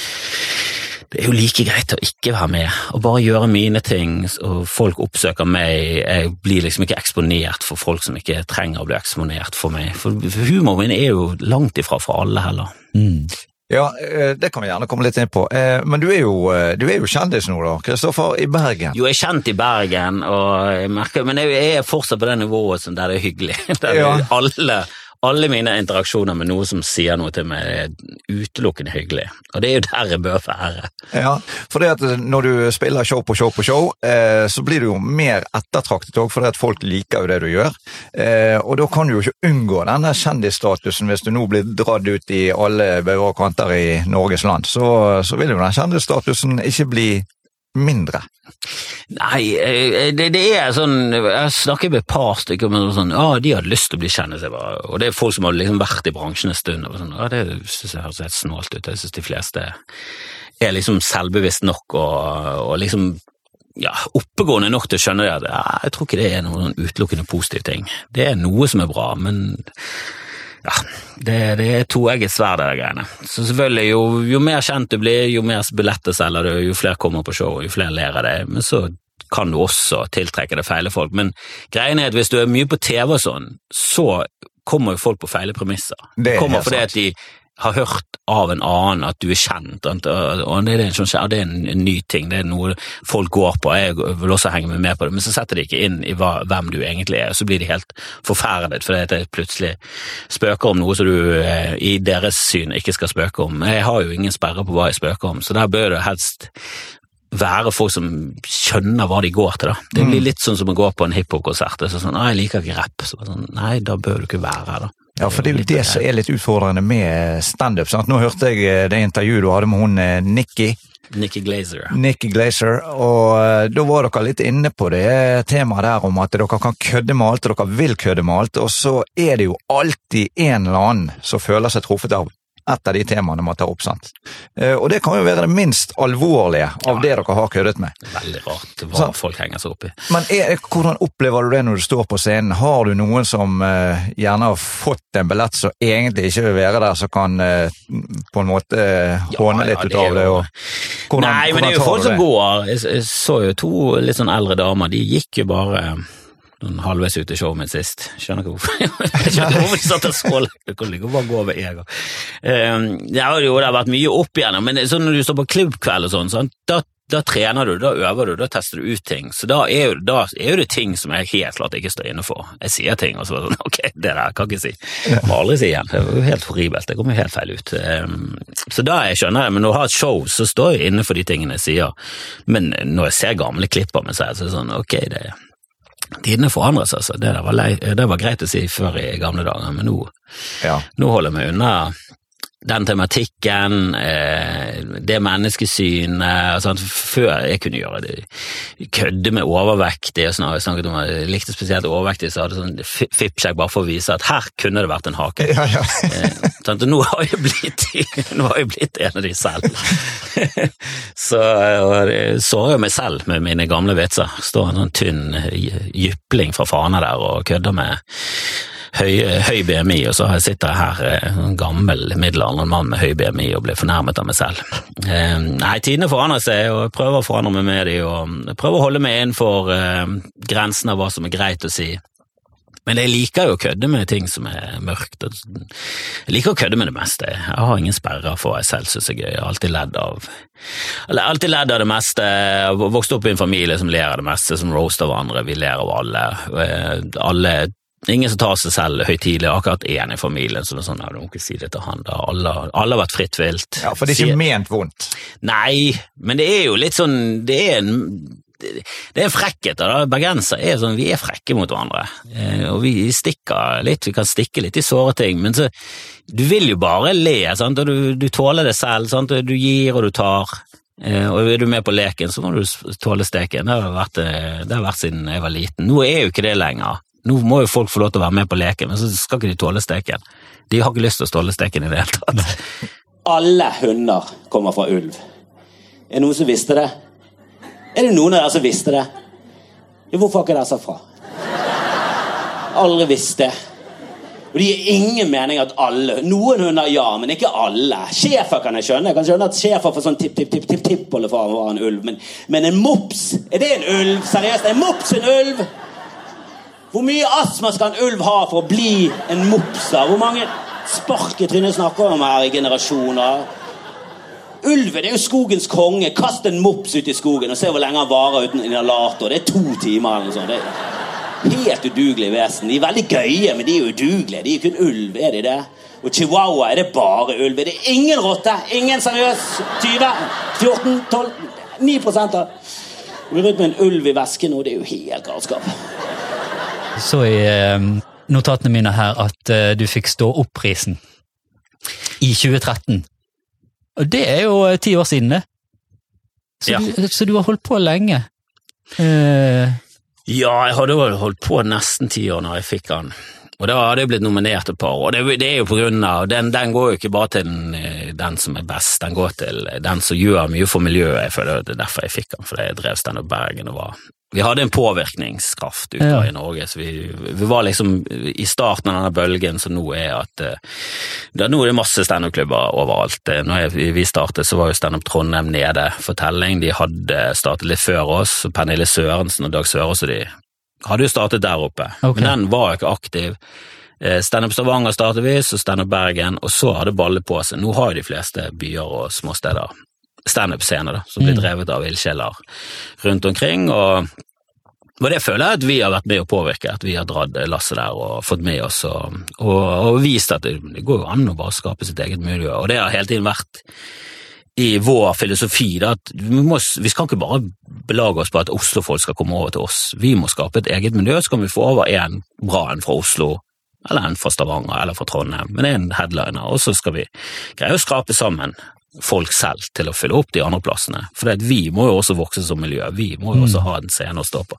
Speaker 4: det er jo like greit å ikke være med, og bare gjøre mine ting, og folk oppsøker meg, jeg blir liksom ikke eksponert for folk som ikke trenger å bli eksponert for meg, for humoren min er jo langt ifra for alle heller.
Speaker 1: Mm.
Speaker 5: Ja, eh, det kan vi gjerne komme litt inn på. Eh, Men du er jo, eh, du er jo kjendis nå, da. Kristoffer, i Bergen.
Speaker 4: Jo, jeg er kjent i Bergen, og jeg merker, men jeg er fortsatt på det nivået som der det er hyggelig. Der
Speaker 5: Ja.
Speaker 4: alle, alle mine interaksjoner med noe som sier noe til meg, er utelukkende hyggelig. Og det er jo der jeg bør være.
Speaker 5: Ja, for det at når du spiller show på show på show, eh, så blir du jo mer ettertraktet òg, fordi at folk liker jo det du gjør. Eh, og da kan du jo ikke unngå denne kjendisstatusen hvis du nå blir dratt ut i alle bauger og kanter i Norges land. Så, så vil jo den kjendisstatusen ikke bli mindre.
Speaker 4: Nei, eh, det, det er sånn Jeg snakker med et par stykker om sånn Ja, de hadde lyst til å bli kjendis, og det er folk som har liksom vært i bransjen en stund. Og sånn, det synes jeg høres helt snålt ut. Jeg synes de fleste er liksom selvbevisst nok og, og liksom ja, oppegående nok til å skjønne det at jeg tror ikke det er noen sånn utelukkende positiv ting. Det er noe som er bra, men ja, det, det er toegget sverd, de greiene. Så selvfølgelig, jo, jo mer kjent du blir, jo mer billetter selger du, jo flere kommer på show, jo flere ler av det. Men så kan du også tiltrekke deg feile folk. Men greien er at hvis du er mye på TV og sånn, så kommer jo folk på feile premisser.
Speaker 5: Det er
Speaker 4: kommer fordi at de har hørt av en annen at du er kjent, og og det er, en, sånn, det er en, ny ting, det er noe folk går på, jeg vil også henge meg med på det, men så setter de ikke inn i hva, hvem du egentlig er, og så blir de helt forferdet fordi at jeg plutselig spøker om noe som du eh, i deres syn ikke skal spøke om. Jeg har jo ingen sperre på hva jeg spøker om, så der bør det helst være folk som skjønner hva de går til. da. Det blir litt sånn som å gå på en hiphop-konsert. Det er sånn, «Nei, 'Jeg liker ikke rapp'. Så sånn, Nei, da bør du ikke være her, da.
Speaker 5: Ja, for det er jo det som er litt utfordrende med standup. sant? Nå hørte jeg eh, det intervjuet du hadde med hun eh, Nikki.
Speaker 4: Nikki Glazer.
Speaker 5: Nikki Glazer, og eh, da var dere litt inne på det temaet der om at dere kan kødde med alt, og dere vil kødde med alt, og så er det jo alltid en eller annen som føler seg truffet av et av de temaene man tar opp, sant. Eh, Og det kan jo være det minst alvorlige av det dere har køddet med.
Speaker 4: Veldig rart hva
Speaker 5: sånn.
Speaker 4: folk henger seg opp i.
Speaker 5: Men er, hvordan opplever du det når du står på scenen? Har du noen som uh, gjerne har fått en billett som egentlig ikke vil være der, som kan uh, på en måte uh, håne litt
Speaker 4: ja,
Speaker 5: ut
Speaker 4: er
Speaker 5: av det? Og, hvordan,
Speaker 4: Nei, men det er jo folk som går. Jeg, jeg så jo to litt sånn eldre damer, de gikk jo bare sånn halvveis ute i showet mitt sist. Skjønner ikke hvorfor. Jeg skjønner ikke hvorfor de satt og så lenge. Det kan like bare gå over en gang. Det har jo, det har vært mye opp igjennom, men sånn når du står på klubbkveld og sånn, sånn da, da trener du, da øver du, da tester du ut ting. Så da er, jo, da er jo det ting som jeg helt klart ikke står inne for. Jeg sier ting, og så er det sånn, ok, det der kan jeg ikke si. Jeg må aldri si igjen. Det var jo helt horribelt. Det kommer jo helt feil ut. Um, så da jeg skjønner jeg, men når jeg har et show, så står jeg inne for de tingene jeg sier. Men når jeg ser gamle klipp av meg selv, så er det sånn, ok, det Tidene forandrer seg, altså. Det, der var lei, det var greit å si før i gamle dager, men nå
Speaker 5: Ja.
Speaker 4: nå holder jeg meg unna den tematikken, eh, det menneskesynet altså, Før jeg kunne gjøre det, kødde med overvektige og sånn, jeg snakket om jeg likte spesielt overvektige, så hadde sånn fippsjekk bare for å vise at her kunne det vært en hake.
Speaker 5: Ja, ja.
Speaker 4: sånn. Og nå har jeg blitt, nå har jeg blitt en av de selv. Så jeg sårer jo meg selv med mine gamle vitser. Står en sånn tynn j- jypling fra Fana der og kødder med høy, høy BMI, og så sitter jeg her, eh, en gammel middelaldrende mann med høy BMI og blir fornærmet av meg selv. Eh, Nei, tidene forandrer seg, og jeg prøver å forandre meg med dem, og prøver å holde meg innenfor eh, grensen av hva som er greit å si. Men jeg liker jo å kødde med ting som er mørkt. Jeg liker å kødde med det meste. Jeg har ingen sperrer for hva jeg selv synes er gøy. Jeg har alltid ledd av alltid ledd av det meste. Jeg har vokst opp i en familie som ler av det meste, som roaster hverandre. Vi ler av alle. Eh, alle Ingen som tar seg selv høytidelig. Akkurat én i familien som er sånn ja, du må ikke si det til han da. Alle, alle har vært fritt vilt.
Speaker 5: ja, for det er ikke ment vondt.
Speaker 4: Nei, men det er jo litt sånn Det er en det er en frekkhet. da, Bergensere er sånn, vi er frekke mot hverandre. Eh, og vi stikker litt, vi kan stikke litt i såre ting, men så Du vil jo bare le, sant, og du, du tåler det selv. Sant, og du gir og du tar. Eh, og er du med på leken, så må du tåle steken. Det har vært, eh, det har vært siden jeg var liten. Nå er jo ikke det lenger. Nå må jo folk få lov til å være med på leken, men så skal ikke de tåle steken. De har ikke lyst til å tåle steken i det hele tatt.
Speaker 3: Alle hunder kommer fra ulv. Er det noen som visste det? Er det noen av dere som visste det? Jo, hvorfor har ikke dere sagt fra? Aldri visst det. Og det gir ingen mening at alle Noen hunder ja, men ikke alle. Schæfer kan jeg skjønne. Jeg kan skjønne at schæfer får sånn tipp-tipp-tipp-tipp-tippolefar var en ulv. Men, men en mops, er det en ulv? Seriøst, er en mops en ulv? Hvor mye astma skal en ulv ha for å bli en mopsa? Hvor mange spark i snakker vi om her i generasjoner? Ulven er jo skogens konge. Kast en mops ut i skogen og se hvor lenge han varer uten inhalator. Det er to timer eller noe sånt. Det er helt udugelige vesen. De er veldig gøye, men de er udugelige. De er jo kun ulv, er de det? Og chihuahua er det bare ulv. Er det ingen rotte? Ingen seriøs 20? 14? 12? 9 av Går rundt med en ulv i vesken nå, det er jo helt galskap.
Speaker 1: Så i eh, notatene mine her at eh, du fikk stå opp-prisen i 2013. Og det er jo eh, ti år siden, det. Så,
Speaker 4: Ja.
Speaker 1: du, så du har holdt på lenge. Uh...
Speaker 4: Ja, jeg hadde holdt på nesten ti år når jeg fikk den. Og da hadde jeg blitt nominert et par år. Det, det er jo på grunn av den, den går jo ikke bare til den, den som er best, den går til den som gjør mye for miljøet. Jeg føler det er derfor jeg fikk den, fordi jeg drev Standup Bergen og var vi hadde en påvirkningskraft ute
Speaker 1: Ja.
Speaker 4: i Norge. så vi, vi var liksom i starten av denne bølgen som nå er at eh, det, Nå er det masse standup-klubber overalt. Eh, Når jeg, vi startet, så var jo Standup Trondheim nede for telling. De hadde startet litt før oss. Pernille Sørensen og Dag Sørås og de hadde jo startet der oppe,
Speaker 1: okay.
Speaker 4: men den var jo ikke aktiv. Eh, Standup Stavanger startet vi, så Standup Bergen, og så har det ballet på seg. Nå har jo de fleste byer og småsteder standup-scener da, som blir
Speaker 1: Mm.
Speaker 4: drevet av ildsjeler rundt omkring. og og det føler jeg at vi har vært med å påvirke, at vi har dratt lasset der og fått med oss og, og, og vist at det, det går jo an å bare skape sitt eget miljø. Og det har hele tiden vært i vår filosofi da, at vi, må, vi skal ikke bare belage oss på at Oslo-folk skal komme over til oss. Vi må skape et eget miljø, så kan vi få over en bra en fra Oslo, eller en fra Stavanger eller fra Trondheim, men en headliner, og så skal vi greie å skrape sammen folk selv til å fylle opp de andre plassene. For vi må jo også vokse som miljø, vi må jo også ha en scene å stå på.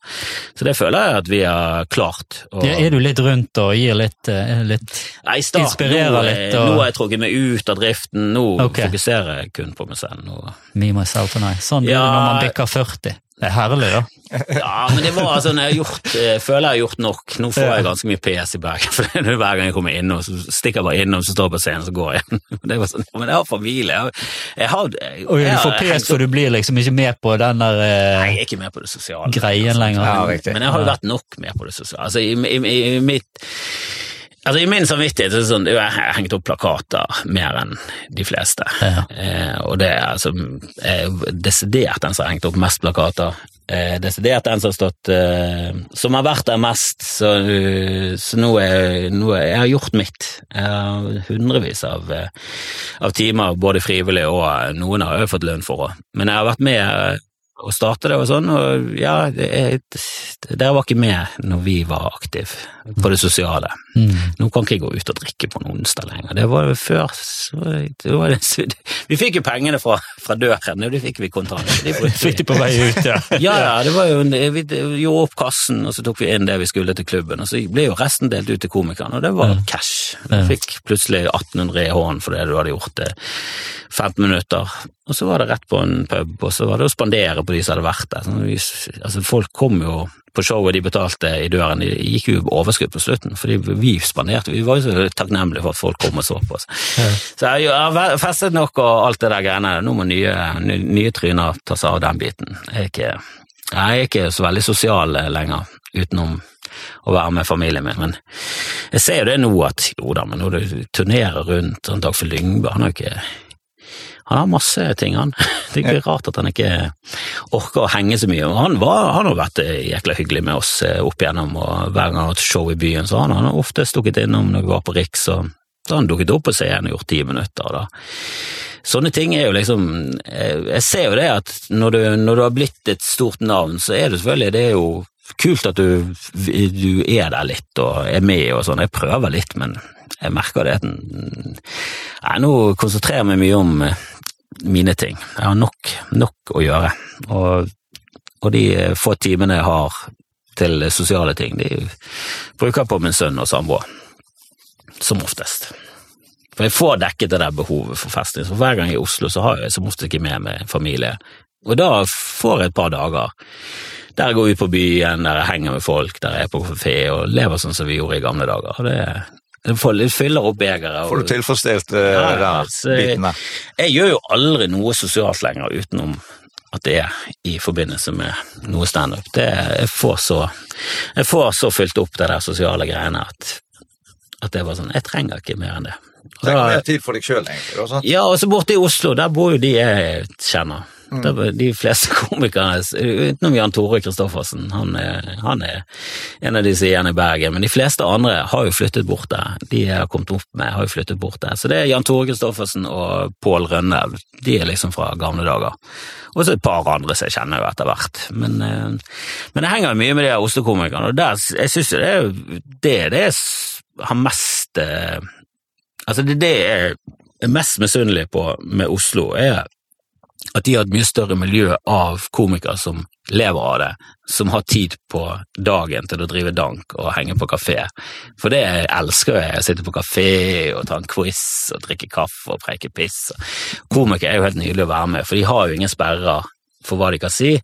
Speaker 4: Så det føler jeg at vi har klart. Og,
Speaker 1: Ja, er du litt rundt og gir litt, eh, litt
Speaker 4: Nei, start,
Speaker 1: inspirerer
Speaker 4: nå,
Speaker 1: litt, og-
Speaker 4: nå har jeg trukket meg ut av driften, nå
Speaker 1: okay.
Speaker 4: fokuserer jeg kun på meg selv. Nå.
Speaker 1: Me, myself and I? Sånn blir det når man bikker 40. Det er herlig, da.
Speaker 4: Ja, men det var sånn, jeg gjort, jeg føler jeg har gjort nok. Nå får jeg ganske mye PS i Bergen, for det er hver gang jeg kommer innom, så stikker jeg bare innom, så står jeg på scenen, så går jeg igjen. Det var sånn, men jeg har familie, jeg har, jeg
Speaker 1: Og du får
Speaker 4: PS,
Speaker 1: for du blir liksom ikke med på den der
Speaker 4: Nei,
Speaker 1: eh,
Speaker 4: jeg er ikke med på det sosiale.
Speaker 1: greien lenger.
Speaker 5: Ja.
Speaker 4: Men jeg har jo vært nok med på det sosiale. Altså, i, i, i, mitt Altså, I min samvittighet er det sånn, jeg har hengt opp plakater mer enn de fleste.
Speaker 1: Ja.
Speaker 4: Eh, og det er altså eh, desidert den som har hengt opp mest plakater. Eh, desidert den som har stått eh, Som har vært der mest. Så, eh, så nå, er, nå er Jeg har gjort mitt. Jeg har hundrevis av, eh, av timer, både frivillig og noen har jeg jo fått lønn for òg. Men jeg har vært med å starte det og sånn, og ja, er, dere var ikke med når vi var aktive på det sosiale.
Speaker 1: Mm.
Speaker 4: Nå kan ikke jeg gå ut og drikke på en onsdag lenger. Det var jo før så det var det, Vi fikk jo pengene fra, fra døren, og det fikk vi kontant. De.
Speaker 1: Fikk de på vei ut, ja.
Speaker 4: Ja, ja, det var jo, vi gjorde opp kassen, og så tok vi inn det vi skulle til klubben, og så ble jo resten delt ut til komikerne, og det var cash. Du fikk plutselig 1800 i hånden for det du hadde gjort det 15 minutter, og så var det rett på en pub, og så var det å spandere på de som hadde vært der. Sånn, altså, folk kom jo på showet de betalte i døren, de gikk jo overskudd på slutten, fordi vi spanderte, vi var jo så takknemlige for at folk kom og så på oss. Så jeg har festet nok og alt det der greiene, nå må nye, nye, nye tryner ta seg av den biten. Jeg er ikke, jeg er ikke så veldig sosial lenger, utenom å være med familien min, men jeg ser jo det nå at jo da, men når du turnerer rundt, sånn Dagfinn Lyngberg, han har jo ikke han har masse ting, han. Det er ikke rart at han ikke orker å henge så mye. Han, var, han har vært eh, jækla hyggelig med oss eh, opp igjennom, og hver gang han har hatt show i byen, så han, han har ofte stukket innom når vi var på Riks, og da har han dukket opp på scenen og gjort ti minutter. da. Sånne ting er jo liksom eh, Jeg ser jo det at når du, når du har blitt et stort navn, så er det selvfølgelig det er jo kult at du, du er der litt og er med og sånn. Jeg prøver litt, men jeg merker det at jeg nå konsentrerer meg mye om mine ting. Jeg har nok, nok å gjøre. Og, og de få timene jeg har til sosiale ting, de bruker jeg på min sønn og samboer. Som oftest. For jeg får dekket det der behovet for festing. Så hver gang jeg er i Oslo, så har jeg som oftest ikke med meg familie. Og da får jeg et par dager der jeg går ut på byen, der jeg henger med folk, der jeg er på kafé og lever sånn som vi gjorde i gamle dager. Og det, det, får, litt fyller opp begeret.
Speaker 5: Får du tilfredsstilt uh,
Speaker 4: Ja, altså,
Speaker 5: bitene?
Speaker 4: Jeg gjør jo aldri noe sosialt lenger utenom at det er i forbindelse med noe standup. Det- Jeg får så Jeg får så fylt opp det der sosiale greiene at, at det var sånn Jeg trenger ikke mer enn det. Det
Speaker 5: Trenger mer tid for deg sjøl, egentlig. Da,
Speaker 4: ja, og så borte i Oslo, der bor jo de jeg kjenner. Var de fleste komikerne, utenom Jan Tore Kristoffersen, han er, han er en av de som er igjen i Bergen, men de fleste andre har jo flyttet bort der. De jeg har kommet opp med, har jo flyttet bort der. Så det er Jan Tore Kristoffersen og Pål Rønne. de er liksom fra gamle dager. Og så et par andre som jeg kjenner jo etter hvert. Men, eh, men det henger mye med de Oslo-komikerne, og der, jeg syns jo det er det er det jeg har mest eh, Altså, det er det jeg er mest misunnelig på med Oslo, er at de har et mye større miljø av komikere som lever av det, som har tid på dagen til å drive dank og henge på kafé. For det elsker jeg, å sitte på kafé og ta en quiz og drikke kaffe og preike piss. Komikere er jo helt nydelig å være med, for de har jo ingen sperrer for hva de kan si.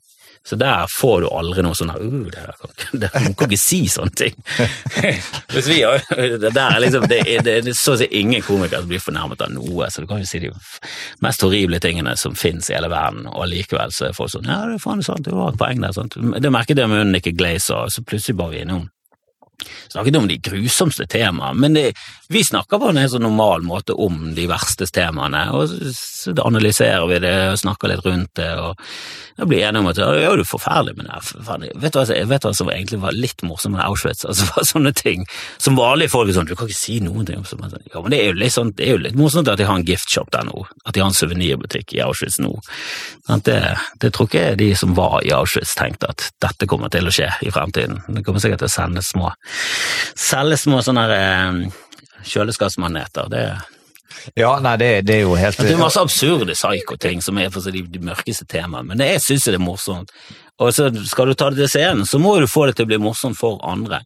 Speaker 4: Så der får du aldri noe sånn uh, det kan- det, Man kan ikke si sånne ting. Vi det, der er liksom, det, er, det er så å si ingen komikere som blir fornærmet av noe, så du kan jo si de mest horrible tingene som finnes i hele verden, og allikevel så er folk sånn ja, det er faen sant, det var et poeng der. Sant? Det merket jeg med Nicky Glazer, så plutselig var vi innom snakket om de grusomste temaene, men det, vi snakker på en helt sånn normal måte om de verste temaene, og så, analyserer vi det og snakker litt rundt det, og jeg blir enige om at ja, det er forferdelig, med det forferdelig. vet du hva jeg vet du hva som egentlig var litt morsomt med Auschwitz? Altså var sånne ting som vanlige folk er sånn, du kan ikke si noen ting om sånn, ja, men det er jo litt sånn, det er jo litt morsomt at de har en giftshop der nå, at de har en suvenirbutikk i Auschwitz nå. Det, det tror ikke de som var i Auschwitz tenkte at dette kommer til å skje i fremtiden. Det kommer sikkert til å sende små selge små sånne eh, kjøleskapsmaneter. Det,
Speaker 5: Ja, nei, det, det er jo helt
Speaker 4: det er masse absurde psyko-ting som er for så de, de mørkeste temaene, men jeg syns det er morsomt. Og så skal du ta det til scenen, så må du få det til å bli morsomt for andre.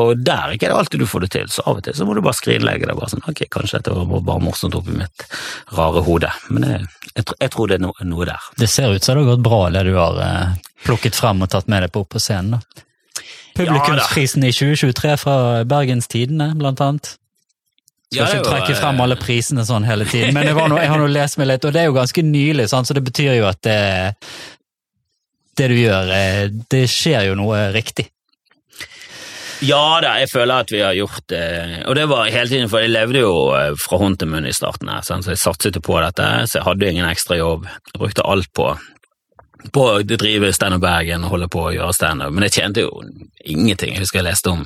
Speaker 4: Og der er ikke det alltid du får det til, så av og til så må du bare skrinlegge det. bare sånn, ok, Kanskje dette var bare morsomt oppi mitt rare hode, men jeg, jeg, jeg tror det er no, noe der.
Speaker 1: Det ser ut som det har gått bra, det du har eh, plukket frem og tatt med deg på opp på scenen. da. Publikumsprisen i 2023 fra Bergens Tidende, blant annet. Skal
Speaker 4: Ja,
Speaker 1: ikke trekke
Speaker 4: eh,
Speaker 1: frem alle prisene sånn hele tiden, men det var noe, jeg har nå lest meg litt, og det er jo ganske nylig, sant? så det betyr jo at det, det du gjør, eh, det skjer jo noe riktig.
Speaker 4: Ja da, jeg føler at vi har gjort det, og det var hele tiden, for jeg levde jo eh, fra hånd til munn i starten her, så jeg satset jo på dette, så jeg hadde ingen ekstra jobb. Jeg brukte alt på, på å drive Stand Bergen og holde på å gjøre standup, men jeg tjente jo ingenting. Jeg husker jeg leste om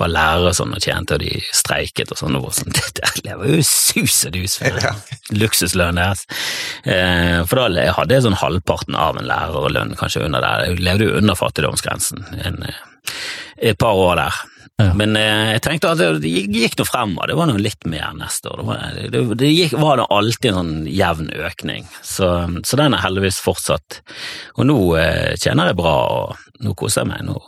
Speaker 4: var lærere og sånn og tjente, og de streiket og sånn, og sånn, det lever jo sus og dus for
Speaker 5: Ja.
Speaker 4: luksuslønn deres. Eh, for da hadde jeg sånn halvparten av en lærerlønn, kanskje under der. Jeg levde jo under fattigdomsgrensen en, eh, et par år der.
Speaker 1: Ja.
Speaker 4: Men eh, jeg tenkte at det, gikk- nå fremover, det var nå litt mer neste år. Det var, det, det gikk, var alltid en sånn jevn økning, så, så den er heldigvis fortsatt. Og nå eh, tjener jeg bra, og nå koser jeg meg. Nå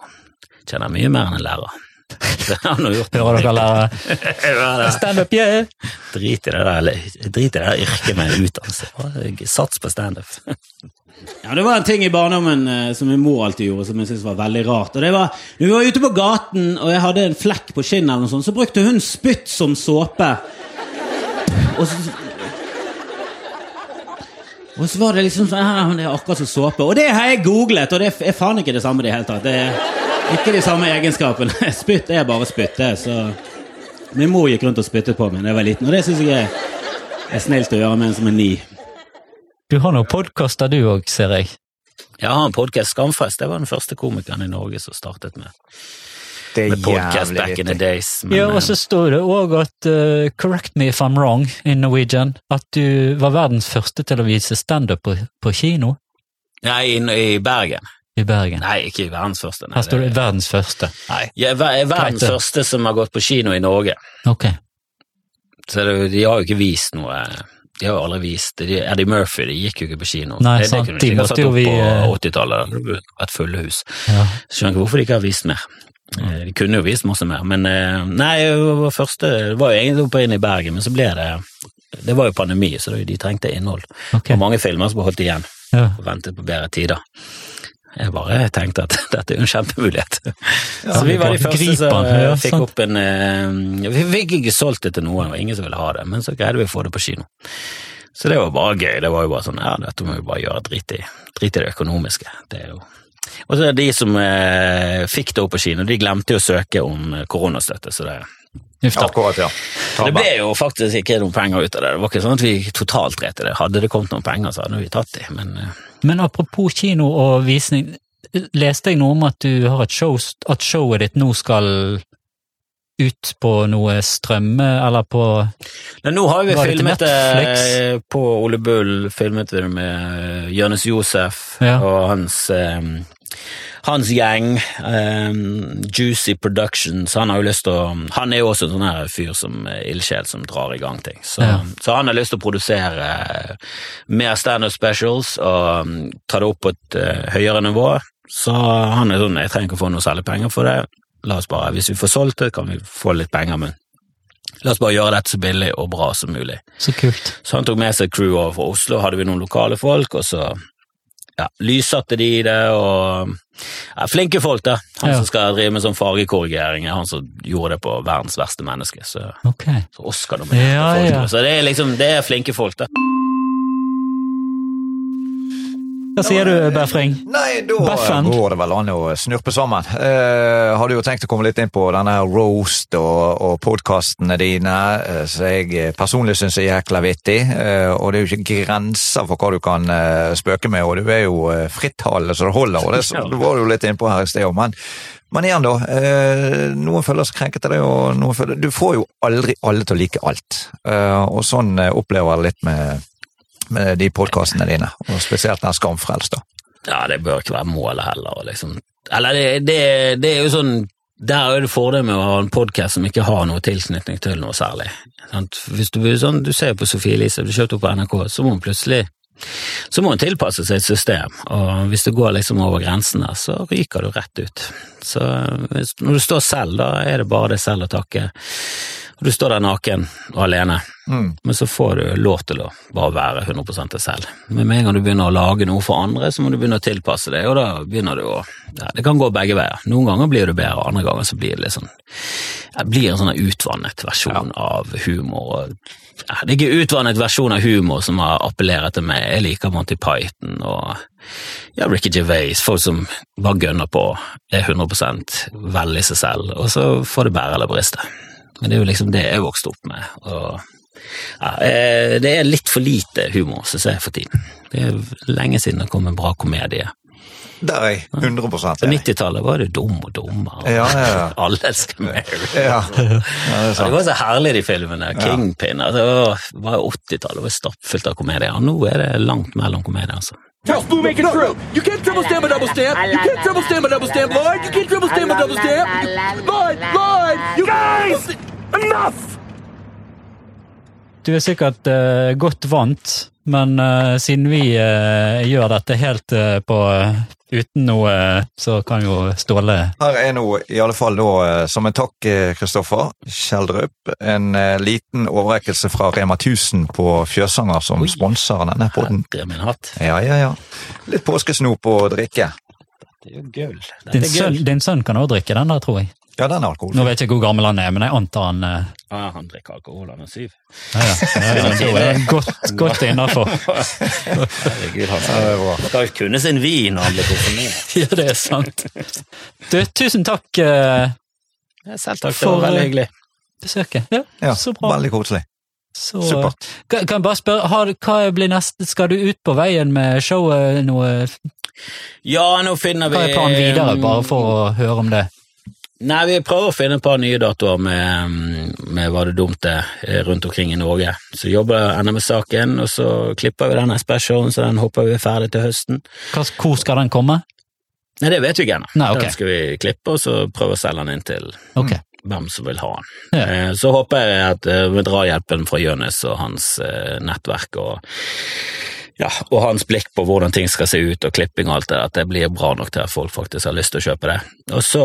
Speaker 4: tjener jeg mye mer enn en lærer. Det har nå gjort.
Speaker 1: Hører dere lærere?
Speaker 4: Standup,
Speaker 1: Stand up, yeah!
Speaker 4: Drit i det der, drit i det der yrket med utdannelse. Sats på standup.
Speaker 3: Ja, Det var en ting i barndommen eh, som min mor alltid gjorde, som jeg syntes var veldig rart. Og det var, Når vi var ute på gaten og jeg hadde en flekk på kinnet, så brukte hun spytt som såpe. Og så, og så var det liksom sånn her, Det er akkurat som såpe. Og det har jeg googlet, og det er faen ikke det samme det hele tatt. Det er ikke de samme egenskapene. Spytt er bare spytt, det. Min mor gikk rundt og spyttet på meg da jeg var liten, og det syns jeg er, er snilt å gjøre med en som er ni.
Speaker 1: Du har noen podkaster du òg, ser jeg.
Speaker 4: Jeg har en podkast, Skamfest. Det var den første komikeren i Norge som startet med,
Speaker 5: Det er
Speaker 4: podcast back in the days. Men,
Speaker 1: Ja, og så
Speaker 4: eh,
Speaker 1: står det òg at uh, Correct me if I'm wrong in Norwegian. At du var verdens første til å vise standup på, på kino
Speaker 4: Nei, i, i Bergen.
Speaker 1: i Bergen.
Speaker 4: Nei, ikke verdens første. Nei,
Speaker 1: Her står det
Speaker 4: det-
Speaker 1: 'verdens første'. Nei.
Speaker 4: Jeg er ver- er verdens
Speaker 1: Greit,
Speaker 4: første som har gått på kino i Norge.
Speaker 1: Ok.
Speaker 4: Så det, de har jo ikke vist noe De har jo aldri vist de, Eddie Murphy de gikk jo ikke på kino.
Speaker 1: Nei,
Speaker 4: det,
Speaker 1: sant,
Speaker 4: det kunne
Speaker 1: de
Speaker 4: ikke ha satt opp
Speaker 1: vi, eh,
Speaker 4: på 80-tallet. Det hadde vært fulle hus.
Speaker 1: Ja.
Speaker 4: Skjønner ikke hvorfor de ikke har vist mer. Eh, De kunne jo vist masse mer, men eh, nei, det første, det var jo egentlig oppe inn i Bergen, men så ble det Det var jo pandemi, så de trengte innhold.
Speaker 1: Okay.
Speaker 4: Og mange filmer som ble holdt igjen
Speaker 1: Ja.
Speaker 4: og ventet på bedre tider. Jeg bare tenkte at dette er en kjempemulighet. så vi var de første som eh,
Speaker 1: ja,
Speaker 4: fikk opp en eh, Vi fikk ikke solgt det til noen, og ingen som ville ha det, men så greide vi å få det på kino. Så det var bare gøy. Det var jo bare sånn ja, dette må vi bare gjøre, drit i, drit i det økonomiske. Det er jo og så er det de som eh, fikk det opp på kino, de glemte jo å søke om eh, koronastøtte, så det
Speaker 1: Uff da.
Speaker 5: Akkurat, ja.
Speaker 4: det ble jo faktisk ikke noen penger ut av det. Det var ikke sånn at vi totalt dret i det. Hadde det kommet noen penger, så hadde vi tatt de, men eh,
Speaker 1: Men apropos kino og visning, leste jeg noe om at du har et show, at showet ditt nå skal ut på noe strømme, eller på
Speaker 4: Men nå har vi filmet det
Speaker 1: Netflix?
Speaker 4: på Ole Bull, filmet vi det med eh, Jonis Josef
Speaker 1: Ja.
Speaker 4: og hans eh, hans gjeng, um, Juicy Productions, han har jo lyst til å Han er jo også en sånn her fyr som er ildsjel som drar i gang ting. Så,
Speaker 1: Ja.
Speaker 4: så han har lyst til å produsere eh, mer standup specials og mm, ta det opp på et uh, høyere nivå. Så han er sånn Jeg trenger ikke å få noe særlig penger for det. La oss bare, Hvis vi får solgt det, kan vi få litt penger, men la oss bare gjøre dette så billig og bra som mulig.
Speaker 1: Så kult.
Speaker 4: Så han tok med seg crew over fra Oslo, hadde vi noen lokale folk, og så ja, lyssatte de det, og ja, flinke folk, da. Han
Speaker 1: Ja.
Speaker 4: som skal drive med sånn fargekorrigering, er han som gjorde det på verdens verste menneske. Så,
Speaker 1: okay.
Speaker 4: så Oscar-nominerte
Speaker 1: Ja,
Speaker 4: folk. Så det er liksom, det er flinke folk, da.
Speaker 1: Hva sier du, Befring?
Speaker 5: Nei, da
Speaker 1: Beffen.
Speaker 5: går det vel an å snurpe sammen. Eh, hadde jo tenkt å komme litt inn på denne roast og, og podkastene dine, eh, som jeg eh, personlig syns er jækla vittig. Eh, og det er jo ikke grenser for hva du kan eh, spøke med, og du er jo eh, frittalende så det holder. og det, så, det var du jo litt inn på her i sted òg, men, men igjen, da. Eh, noen føler seg krenket av det, og noen føler Du får jo aldri alle til å like alt. Eh, og sånn opplever jeg det litt med, med de podkastene dine, og spesielt den Skamfrelst, da.
Speaker 4: Ja, det bør ikke være målet heller. Liksom. Eller det, det, det er jo sånn Der er det fordel med å ha en podkast som ikke har noe tilknytning til noe særlig. Hvis du, sånn, du ser på Sofie Elise, du kjøpte opp på NRK, så må hun plutselig så må hun tilpasse seg et system, og hvis du går liksom over grensen der, så ryker du rett ut. Så når du står selv, da er det bare deg selv å takke. Og du står der naken og alene,
Speaker 5: Mm.
Speaker 4: men så får du lov til å bare være 100 deg selv. Men med en gang du begynner å lage noe for andre, så må du begynne å tilpasse deg, og da begynner du å ja, Det kan gå begge veier. Noen ganger blir du bedre, andre ganger så blir det litt sånn Det blir en sånn utvannet versjon av humor. ja, det er ikke utvannet versjon av humor som har appellert til meg. Jeg liker Monty Python og ja, Ricky Gervais, folk som bare gønner på, er 100 vel i seg selv, og så får det bære eller briste. Men det er jo liksom det jeg vokste opp med. og ja, eh, Det er litt for lite humor, syns jeg, for tiden. Det er lenge siden det kom en bra komedie.
Speaker 5: Der er jeg 100
Speaker 4: På
Speaker 5: enig.
Speaker 4: 90-tallet var det Dum og dummere.
Speaker 5: Ja, ja, ja.
Speaker 4: Alle elsker
Speaker 5: ja, det
Speaker 4: det var så herlig, de filmene. Kingpin. Altså, det var 80-tallet, det var stappfullt av komedier. Nå er det langt mellom komedier, altså.
Speaker 6: Tell no, make it true. You can't triple stamp a double stamp. You can't triple stamp a double stamp, Lloyd. You can't triple stamp a double stamp. Lloyd, Lloyd, you guys, enough.
Speaker 1: Du er sikkert uh, godt vant, men uh, siden vi uh, gjør dette helt uh, på uten noe, så kan jo Ståle
Speaker 5: Her er nå i alle fall da, som en takk, Kristoffer Kjeldrup, en liten overrekkelse fra Rema 1000 på Fjøsanger som sponser denne
Speaker 4: hatt.
Speaker 5: Ja, ja, ja. Litt påskesnop og drikke.
Speaker 4: Det er jo gull.
Speaker 1: Din din sønn kan også drikke den der, tror jeg.
Speaker 5: Ja, den er alkoholfri.
Speaker 1: Nå vet jeg ikke hvor gammel han er, men jeg antar han eh,
Speaker 4: Ja, han drikker alkohol, han er syv.
Speaker 1: Ja, ja. ja, ja da er det godt, godt innafor.
Speaker 4: Herregud, han skal jo kunne sin vin når han blir konfirmert.
Speaker 1: Ja, det er sant. Du, tusen takk eh,
Speaker 4: Selv takk, det
Speaker 1: For,
Speaker 4: var veldig
Speaker 1: eh,
Speaker 4: hyggelig.
Speaker 1: besøket. Ja,
Speaker 5: Ja,
Speaker 1: så bra.
Speaker 5: veldig koselig.
Speaker 1: Så,
Speaker 5: Supert.
Speaker 1: Kan, kan jeg bare spørre, har, hva blir neste, skal du ut på veien med showet noe,
Speaker 4: Ja, nå finner vi
Speaker 1: hva er planen videre, bare for å høre om det?
Speaker 4: Nei, vi prøver å finne et par nye datoer med, med Hva det dumt er eh, rundt omkring i Norge. Så jobber ender med saken, og så klipper vi denne specialen, så den håper vi er ferdig til høsten.
Speaker 1: Hvor skal den komme?
Speaker 4: Nei, det vet vi ikke ennå.
Speaker 1: Okay.
Speaker 4: Den skal vi klippe, og så prøve å selge den inn til
Speaker 1: okay.
Speaker 4: hvem som vil ha den.
Speaker 1: Ja.
Speaker 4: Eh, Så håper jeg at vi med drahjelpen fra Jonis og hans eh, nettverk og ja, og hans blikk på hvordan ting skal se ut og klipping og alt det, at det blir bra nok til at folk faktisk har lyst til å kjøpe det. Og så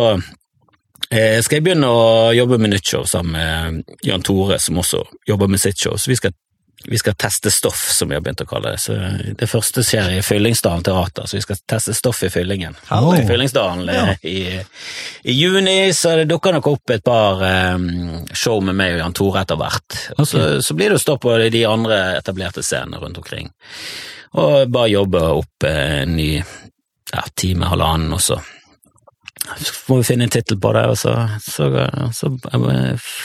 Speaker 4: eh, skal jeg begynne å jobbe med nytt show sammen med Jan Tore, som også jobber med sitt show. Så vi skal, vi skal teste stoff, som vi har begynt å kalle det. Så det første skjer i Fyllingsdalen teater, så vi skal teste stoff i Fyllingen.
Speaker 5: Herlig.
Speaker 4: I Fyllingsdalen
Speaker 5: Ja.
Speaker 4: eh, i, i juni, så det dukker nok opp et par eh, show med meg og Jan Tore etter hvert. Og så, så blir det å stå på de andre etablerte scenene rundt omkring. Og bare jobbe opp eh, en ny ja, time, halvannen, og får vi finne en tittel på det, og så, så, så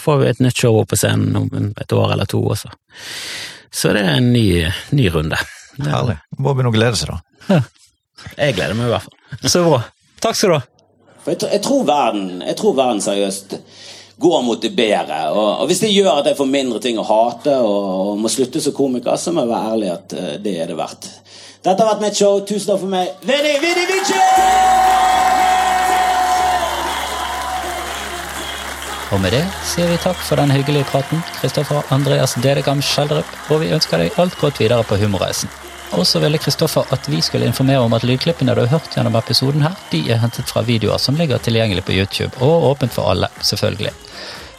Speaker 4: får vi et nytt show opp på scenen om et år eller to også. Så det er en ny, ny runde.
Speaker 5: Herlig. Må begynne å glede seg, da.
Speaker 4: Jeg gleder meg i hvert fall.
Speaker 1: Så bra. Takk skal du ha.
Speaker 3: Jeg, tror- jeg, tror verden, jeg tror verden seriøst går mot det bedre. Og, og hvis det gjør at jeg får mindre ting å hate og, og må slutte som komiker, så må jeg være ærlig at eh, det er det verdt. Dette har vært mitt show. Tusen takk for meg. Vinni, Vinni, Vici!
Speaker 1: Og med det sier vi takk for den hyggelige praten, Kristoffer Andreas Dedegam Skjeldrup, og vi ønsker deg alt godt videre på humorreisen. Og så ville Kristoffer at vi skulle informere om at lydklippene du har hørt gjennom episoden her, de er hentet fra videoer som ligger tilgjengelig på YouTube, og åpent for alle, selvfølgelig.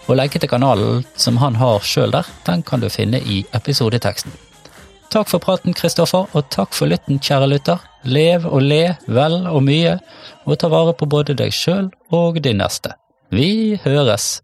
Speaker 1: Og lenke til kanalen som han har sjøl der, den kan du finne i episodeteksten. Takk for praten, Kristoffer, og takk for lytten, kjære lytter. Lev og le vel og mye, og ta vare på både deg sjøl og din neste. Vi høres!